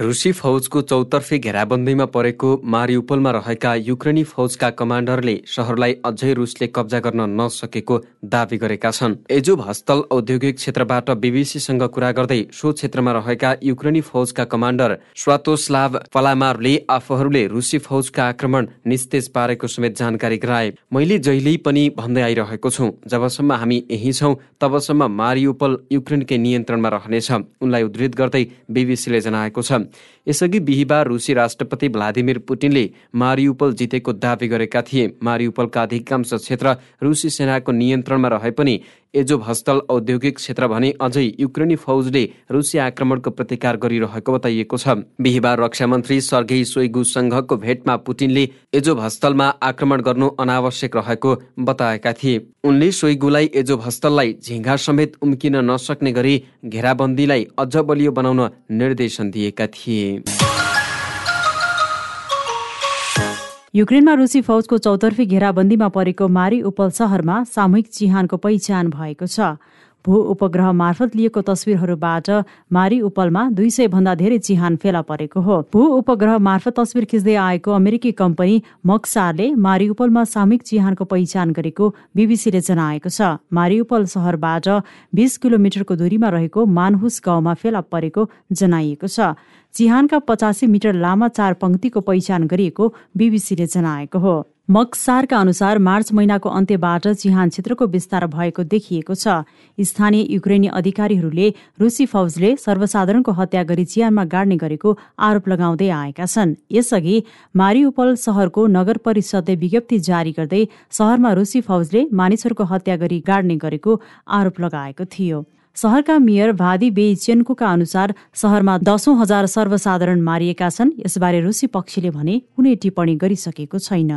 रुसी फौजको चौतर्फी घेराबन्दीमा परेको मारिउपलमा रहेका युक्रेनी फौजका कमान्डरले सहरलाई अझै रुसले कब्जा गर्न नसकेको दावी गरेका छन्। एजोभ हस्तल औद्योगिक क्षेत्रबाट बिबिसीसँग कुरा गर्दै सो क्षेत्रमा रहेका युक्रेनी फौजका कमान्डर स्वातोस्लाभ पलामारले आफूहरूले रुसी फौजका आक्रमण निस्तेज पारेको समेत जानकारी गराए। मैले जहिल्यै पनि भन्दै आइरहेको छु जबसम्म हामी यही छौँ तबसम्म मारिउपल युक्रेनकै नियन्त्रणमा रहनेछ उनलाई उद्धृत गर्दै बिबिसीले जनाएको छ। यसअघि बिहिबार रुसी राष्ट्रपति भ्लादिमिर पुटिनले मारियुपल जितेको दावी गरेका थिए। मारियुपलका अधिकांश क्षेत्र रुसी सेनाको नियन्त्रणमा रहे पनि एजोभ औद्योगिक क्षेत्र भने अझै युक्रेनी फौजले रुसी आक्रमणको प्रतिकार गरिरहेको बताइएको छ। बिहिबार रक्षा मन्त्री सर्गेई सोइगु संघको भेटमा पुटिनले एजोभ हस्तलमा आक्रमण गर्नु अनावश्यक रहेको बताएका थिए। उनले सोइगुलाई एजोभ हस्तललाई झिङ्गा समेत उम्किन नसक्ने गरी घेराबन्दीलाई अझ बलियो बनाउन निर्देशन दिएका थिए। युक्रेनमा रुसी फौजको चौतर्फी घेराबन्दीमा परेको मारी उपल सहरमा सामूहिक चिहानको पहिचान भएको छ। भू उपग्रह मार्फत लिएको तस्विरहरूबाट मारी उपलमा दुई सय भन्दा धेरै चिहान फेला परेको हो। भू उपग्रह मार्फत तस्विर खिच्दै आएको अमेरिकी कम्पनी मक्सारले मारिउपलमा सामूहिक चिहानको पहिचान गरेको बिबिसीले जनाएको छ। मारिउपल सहरबाट बिस किलोमिटरको दूरीमा रहेको मानहुस गाउँमा फेला परेको जनाइएको छ। चिहानका पचासी मिटर लामा चार पंक्तिको पहिचान गरिएको बिबिसीले जनाएको हो। मक्सारका अनुसार मार्च महिनाको अन्त्यबाट चिहान क्षेत्रको विस्तार भएको देखिएको छ। स्थानीय युक्रेनी अधिकारीहरूले रुसी फौजले सर्वसाधारणको हत्या गरी चिहानमा गाड्ने गरेको आरोप लगाउँदै आएका छन्। यसअघि मारिउपल सहरको नगर परिषदले विज्ञप्ति जारी गर्दै सहरमा रुसी फौजले मानिसहरूको हत्या गरी गाड्ने गरेको आरोप लगाएको थियो। सहरका मेयर भादी बेचेन्कोका अनुसार सहरमा दसौं हजार सर्वसाधारण मारिएका छन्। यसबारे रुसी पक्षले भने कुनै टिप्पणी गरिसकेको छैन।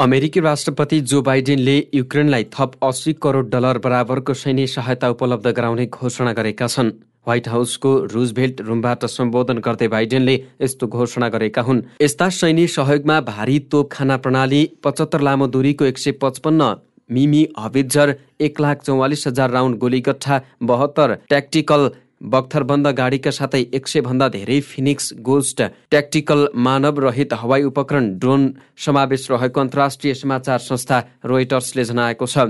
अमेरिकी राष्ट्रपति जो बाइडेनले युक्रेनलाई थप अस्सी करोड डलर बराबरको सैन्य सहायता उपलब्ध गराउने घोषणा गरेका छन्। व्हाइट हाउसको रुजभेल्ट रुमबाट सम्बोधन गर्दै बाइडेनले यस्तो घोषणा गरेका हुन्। यस्ता सैन्य सहयोगमा भारी तोप खाना प्रणाली पचहत्तर लामो दूरीको एक सय पचपन्न मिमी हविजर एक लाख चौवालिस हजार राउन्ड गोलीगट्ठा बहत्तर ट्याक्टिकल बख्तरबन्द गाडीका साथै एक सय भन्दा धेरै फिनिक्स गोस्ट ट्याक्टिकल मानव रहित हवाई उपकरण ड्रोन समावेश रहेको अन्तर्राष्ट्रिय समाचार संस्था रोइटर्सले जनाएको छ।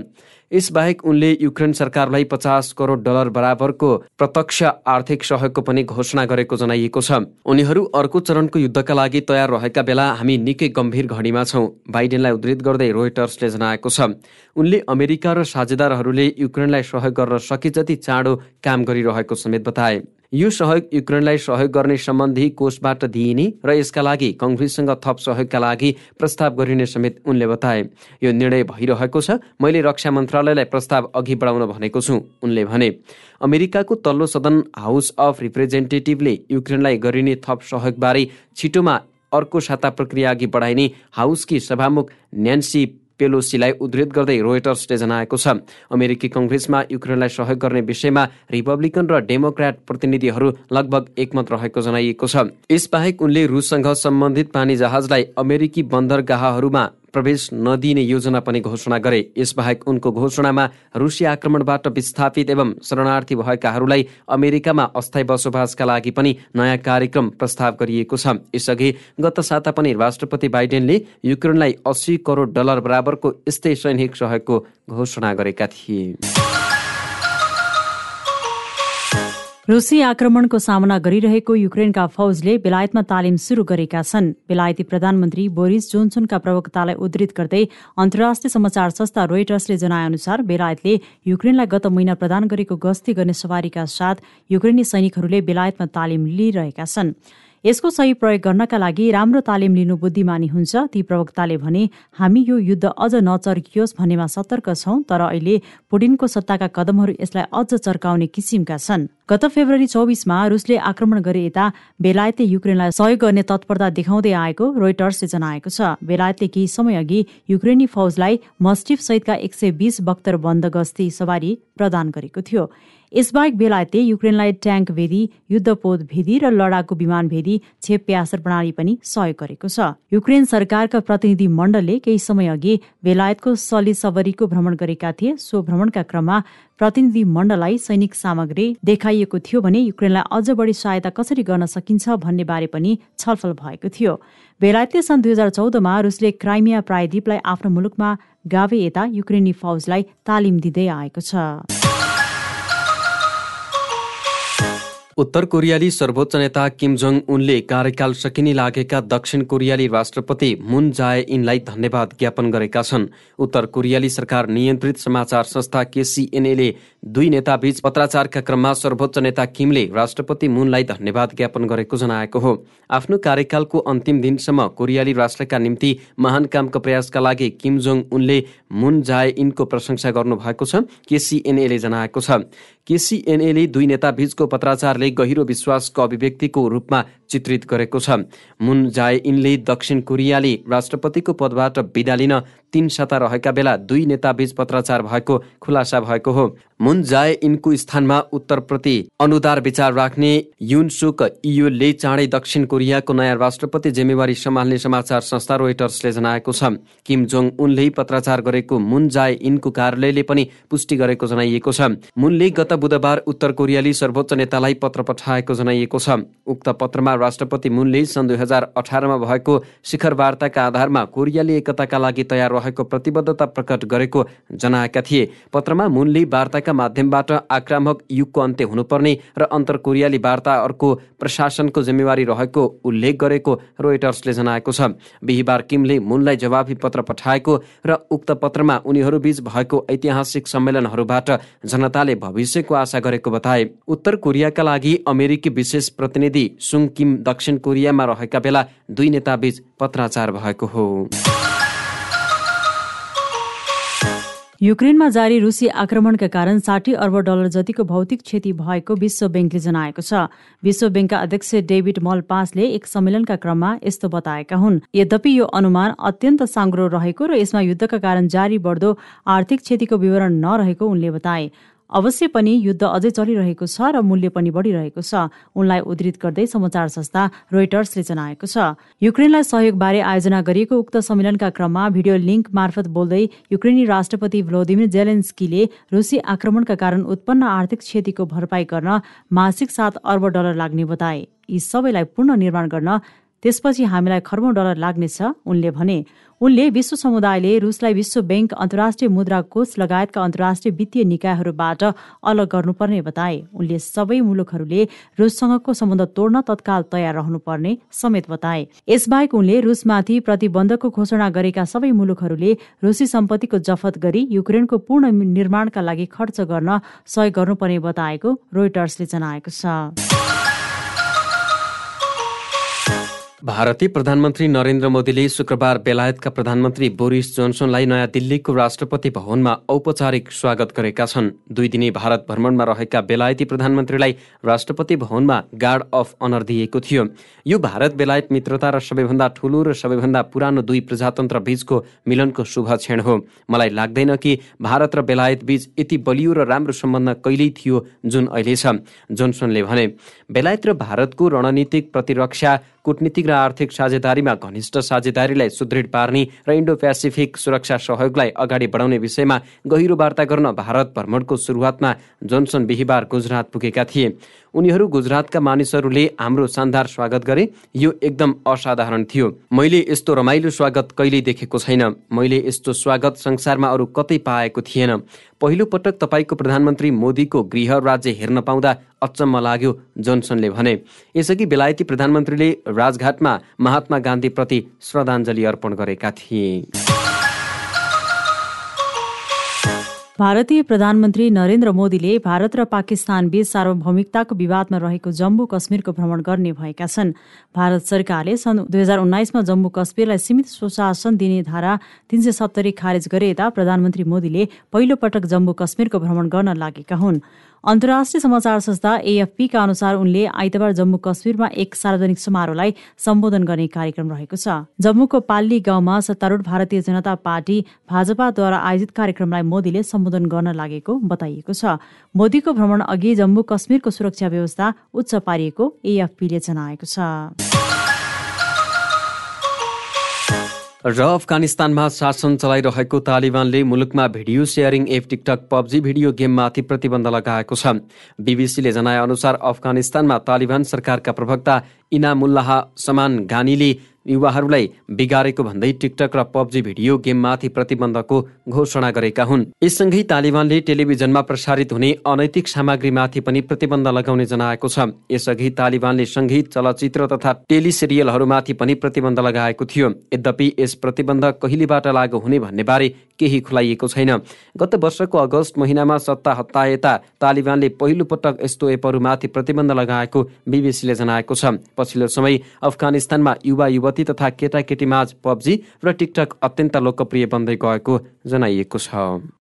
यसबाहेक उनले युक्रेन सरकारलाई पचास करोड डलर बराबरको प्रत्यक्ष आर्थिक सहयोगको पनि घोषणा गरेको जनाइएको छ। उनीहरू अर्को चरणको युद्धका लागि तयार रहेका बेला हामी निकै गम्भीर घडीमा छौँ बाइडेनलाई उद्धृत गर्दै रोइटर्सले जनाएको छ। उनले अमेरिका र साझेदारहरूले युक्रेनलाई सहयोग गर्न सके जति चाँडो काम गरिरहेको समेत बताए। यो सहयोग युक्रेनलाई सहयोग गर्ने सम्बन्धी कोषबाट दिइने र यसका लागि कङ्ग्रेससँग थप सहयोगका लागि प्रस्ताव गरिने समेत उनले बताए। यो निर्णय भइरहेको छ। मैले रक्षा मन्त्रालयलाई प्रस्ताव अघि बढाउन भनेको छु उनले भने। अमेरिकाको तल्लो सदन हाउस अफ रिप्रेजेन्टेटिभले युक्रेनलाई गरिने थप सहयोगबारे छिटोमा अर्को साता प्रक्रिया अघि बढाइने हाउसकी सभामुख न्यान्सी पेलोसीलाई उद्धृत गर्दै रोयटर्सले जनाएको छ। अमेरिकी कङ्ग्रेसमा युक्रेनलाई सहयोग गर्ने विषयमा रिपब्लिकन र डेमोक्राट प्रतिनिधिहरू लगभग एकमत रहेको जनाइएको छ। यसबाहेक उनले रुससँग सम्बन्धित पानी जहाजलाई अमेरिकी बन्दरगाहहरूमा प्रवेश नदिने योजना पनि घोषणा गरे। यसबाहेक उनको घोषणामा रुसी आक्रमणबाट विस्थापित एवं शरणार्थी भएकाहरूलाई अमेरिकामा अस्थायी बसोबासका लागि पनि नयाँ कार्यक्रम प्रस्ताव गरिएको छ। यसअघि गत साता पनि राष्ट्रपति बाइडेनले युक्रेनलाई अस्सी करोड डलर बराबरको यस्तै सैनिक सहयोगको घोषणा गरेका थिए। रुसी आक्रमणको सामना गरिरहेको युक्रेनका फौजले बेलायतमा तालिम शुरू गरेका छन्। बेलायती प्रधानमन्त्री बोरिस जोन्सनका प्रवक्तालाई उद्धृत गर्दै अन्तर्राष्ट्रिय समाचार संस्था रोइटर्सले जनाएअनुसार बेलायतले युक्रेनलाई गत महिना प्रदान गरेको गस्ती गर्ने सवारीका साथ युक्रेनी सैनिकहरूले बेलायतमा तालिम लिइरहेका छन्। यसको सही प्रयोग गर्नका लागि राम्रो तालिम लिनु बुद्धिमानी हुन्छ। ती प्रवक्ताले भने हामी यो युद्ध अझ नचर्कियोस् भन्नेमा सतर्क छौं तर अहिले पुडिनको सत्ताका कदमहरू यसलाई अझ चर्काउने किसिमका छन्। गत फेब्रुअरी चौबिसमा रुसले आक्रमण गरे यता बेलायतले युक्रेनलाई सहयोग गर्ने तत्परता देखाउँदै आएको रोइटर्सले जनाएको छ। बेलायतले केही समय अघि युक्रेनी फौजलाई मस्टिफ सहितका एक सय बिस बख्तर बन्द गस्ती सवारी प्रदान गरेको थियो। यसबाहेक बेलायतले युक्रेनलाई ट्याङ्क भेदी युद्धपोत भेदी र लडाकु विमान भेदी क्षेप्यास्त्र प्रणाली पनि सहयोग गरेको छ। युक्रेन सरकारका प्रतिनिधि मण्डलले केही समय अघि बेलायतको सली सबरीको भ्रमण गरेका थिए। सो भ्रमणका क्रममा प्रतिनिधि मण्डललाई सैनिक सामग्री देखाइएको थियो भने युक्रेनलाई अझ बढी सहायता कसरी गर्न सकिन्छ भन्ने बारे पनि छलफल भएको थियो। बेलायतले सन् दुई हजार चौधमा रुसले क्राइमिया प्रायद्वीपलाई आफ्नो मुलुकमा गावे यता युक्रेनी फौजलाई तालिम दिँदै आएको छ। उत्तर कोरियाली सर्वोच्च नेता किम जोङ उनले कार्यकाल सकिने लागेका दक्षिण कोरियाली राष्ट्रपति मुन जाए इनलाई धन्यवाद ज्ञापन गरेका छन्। उत्तर कोरियाली सरकार नियन्त्रित समाचार संस्था केसिएनएले दुई नेताबीच पत्राचारका क्रममा सर्वोच्च नेता किमले राष्ट्रपति मुनलाई धन्यवाद ज्ञापन गरेको जनाएको हो। आफ्नो कार्यकालको अन्तिम दिनसम्म कोरियाली राष्ट्रका निम्ति महान कामको प्रयासका लागि किम जोङ उनले मुन जाए इनको प्रशंसा गर्नुभएको छ केसिएनएले जनाएको छ। केसिएनएले दुई नेता बीचको पत्राचारले गहिरो विश्वासको अभिव्यक्तिको रूपमा चित्रित गरेको छ। मुन जाए इनले दक्षिण कोरियाली राष्ट्रपतिको पदबाट विदा लिन तीन सता रहेका बेला दुई नेताबीच पत्राचार भएको खुलासा भएको हो। मुन जाए इनको स्थानमा उत्तरप्रति अनुदार विचार राख्ने युन सुक इयोले चाँडै दक्षिण कोरियाको नयाँ राष्ट्रपति जिम्मेवारी सम्हाल्ने समाचार संस्था रोइटर्सले जनाएको छ। किम जोङ उनले पत्राचार गरेको मुन जाए इनको कार्यालयले पनि पुष्टि गरेको जनाइएको छ। मुनले गत बुधबार उत्तर कोरियाली सर्वोच्च नेतालाई पत्र पठाएको जनाइएको छ। उक्त पत्रमा राष्ट्रपति मुनले सन् दुई हजार अठारमा भएको शिखर वार्ताका आधारमा कोरियाली एकताका लागि तयार रहेको प्रतिबद्धता प्रकट गरेको जनाएका थिए। पत्रमा मुनले वार्ताका माध्यमबाट आक्रामक युगको अन्त्य हुनुपर्ने र अन्तर कोरियाली वार्ताहरूको प्रशासनको जिम्मेवारी रहेको उल्लेख गरेको रोइटर्सले जनाएको छ। बिहिबार किमले मुनलाई जवाबी पत्र पठाएको र उक्त पत्रमा उनीहरूबीच भएको ऐतिहासिक सम्मेलनहरूबाट जनताले भविष्यको आशा गरेको बताए। उत्तर कोरियाका लागि अमेरिकी विशेष प्रतिनिधि सुङ किम दक्षिण कोरियामा रहेका बेला दुई नेताबीच पत्राचार भएको हो। युक्रेनमा जारी रुसी आक्रमणका कारण साठी अर्ब डलर जतिको भौतिक क्षति भएको विश्व ब्याङ्कले जनाएको छ। विश्व ब्याङ्कका अध्यक्ष डेभिड मल पासले एक सम्मेलनका क्रममा यस्तो बताएका हुन्। यद्यपि यो अनुमान अत्यन्त साङ्ग्रो रहेको र यसमा युद्धका कारण जारी बढ्दो आर्थिक क्षतिको विवरण नरहेको उनले बताए। अवश्य पनि युद्ध अझै चलिरहेको छ र मूल्य पनि बढिरहेको छ। उनलाई उद्धित गर्दै समाचार संस्था रोइटर्सले जनाएको छ। युक्रेनलाई सहयोगबारे आयोजना गरिएको उक्त सम्मेलनका क्रममा भिडियो लिङ्क मार्फत बोल्दै युक्रेनी राष्ट्रपति भ्लोदिमिर जेलेन्स्कीले रुसी आक्रमणका कारण उत्पन्न आर्थिक क्षतिको भरपाई गर्न मासिक सात अर्ब डलर लाग्ने बताए। यी सबैलाई पूर्ण निर्माण गर्न त्यसपछि हामीलाई खर्बौं डलर लाग्नेछ उनले भने। उनले विश्व समुदायले रुसलाई विश्व ब्याङ्क अन्तर्राष्ट्रिय मुद्रा कोष लगायतका अन्तर्राष्ट्रिय वित्तीय निकायहरूबाट अलग गर्नुपर्ने बताए। उनले सबै मुलुकहरूले रुससँगको सम्बन्ध तोड्न तत्काल तयार रहनुपर्ने समेत बताए। यसबाहेक उनले रुसमाथि प्रतिबन्धको घोषणा गरेका सबै मुलुकहरूले रुसी सम्पत्तिको जफत गरी युक्रेनको पूर्ण निर्माणका लागि खर्च गर्न सहयोग गर्नुपर्ने बताएको रोइटर्सले जनाएको छ। भारतीय प्रधानमन्त्री नरेन्द्र मोदीले शुक्रबार बेलायतका प्रधानमन्त्री बोरिस जोन्सनलाई नयाँ दिल्लीको राष्ट्रपति भवनमा औपचारिक स्वागत गरेका छन्। दुई दिने भारत भ्रमणमा रहेका बेलायती प्रधानमन्त्रीलाई राष्ट्रपति भवनमा गार्ड अफ अनर दिएको थियो। यो भारत बेलायत मित्रता र सबैभन्दा ठूलो र सबैभन्दा पुरानो दुई प्रजातन्त्र बीचको मिलनको शुभ क्षण हो। मलाई लाग्दैन कि भारत र बेलायत बीच यति बलियो र राम्रो सम्बन्ध कहिल्यै थियो जुन अहिले छ जोन्सनले भने। बेलायत र भारतको रणनीतिक प्रतिरक्षा कूटनीतिक र आर्थिक साझेदारीमा घनिष्ठ साझेदारीलाई सुदृढ पार्ने र इन्डो पेसिफिक सुरक्षा सहयोगलाई अगाडि बढाउने विषयमा गहिरो वार्ता गर्न भारत भ्रमणको सुरुवातमा जोन्सन बिहिबार गुजरात पुगेका थिए। उनीहरू गुजरातका मानिसहरूले हाम्रो शानदार स्वागत गरे। यो एकदम असाधारण थियो। मैले यस्तो रमाइलो स्वागत कहिल्यै देखेको छैन। मैले यस्तो स्वागत संसारमा अरू कतै पाएको थिएन। पहिलो पटक तपाईँको प्रधानमन्त्री मोदीको गृह राज्य हेर्न पाउँदा अचम्म लाग्यो जोन्सनले भने। यसअघि बेलायती प्रधानमन्त्रीले राजघाटमा महात्मा गान्धीप्रति श्रद्धाञ्जली अर्पण गरेका थिए। भारतीय प्रधानमन्त्री नरेन्द्र मोदीले भारत र पाकिस्तान बीच सार्वभौमिकताको विवादमा रहेको जम्मू कश्मीरको भ्रमण गर्ने भएका छन्। भारत सरकारले सन् दुई हजार उन्नाइसमा जम्मू कश्मीरलाई सीमित सुशासन दिने धारा तीन सय सत्तरी खारेज गरे यता प्रधानमन्त्री मोदीले पहिलो पटक जम्मू कश्मीरको भ्रमण गर्न लागेका हुन्। अन्तर्राष्ट्रिय समाचार संस्था एएफपीका अनुसार उनले आइतबार जम्मू कश्मीरमा एक सार्वजनिक समारोहलाई सम्बोधन गर्ने कार्यक्रम रहेको छ। जम्मूको पाल्ली गाउँमा सत्तारूढ भारतीय जनता पार्टी भाजपाद्वारा आयोजित कार्यक्रमलाई मोदीले सम्बोधन गर्न लागेको बताइएको छ। मोदीको भ्रमण अघि जम्मू कश्मीरको सुरक्षा व्यवस्था उच्च पारिएको एएफपीले जनाएको छ। र अफगानिस्तानमा शासन चलाइरहेको तालिबानले मुलुकमा video sharing app TikTok PUBG video गेममाथि प्रतिबन्ध लगाएको छ। बिबिसीले जनाए अनुसार अफगानिस्तानमा तालिबान सरकारका प्रवक्ता इनामुल्लाह समान गानीले युवाहरूलाई बिगारेको भन्दै टिकटक र पब्जी भिडियो गेममाथि प्रतिबन्धको घोषणा गरेका हुन्। यससँगै तालिबानले टेलिभिजनमा प्रसारित हुने अनैतिक सामग्रीमाथि पनि प्रतिबन्ध लगाउने जनाएको छ। यसअघि तालिबानले सङ्गीत चलचित्र तथा टेलिसिरियलहरूमाथि पनि प्रतिबन्ध लगाएको थियो। यद्यपि यस प्रतिबन्ध कहिलेबाट लागू हुने भन्ने बारे केही खुलाइएको छैन। गत वर्षको अगस्त महिनामा सत्ता हत्ताएता तालिबानले पहिलो पटक यस्तो एपहरूमाथि प्रतिबन्ध लगाएको बिबिसीले जनाएको छ। पछिल्लो समय अफगानिस्तानमा युवा युवती तथा केटाकेटीमाझ पब्जी र टिकटक अत्यन्त लोकप्रिय बन्दै गएको जनाइएको छ।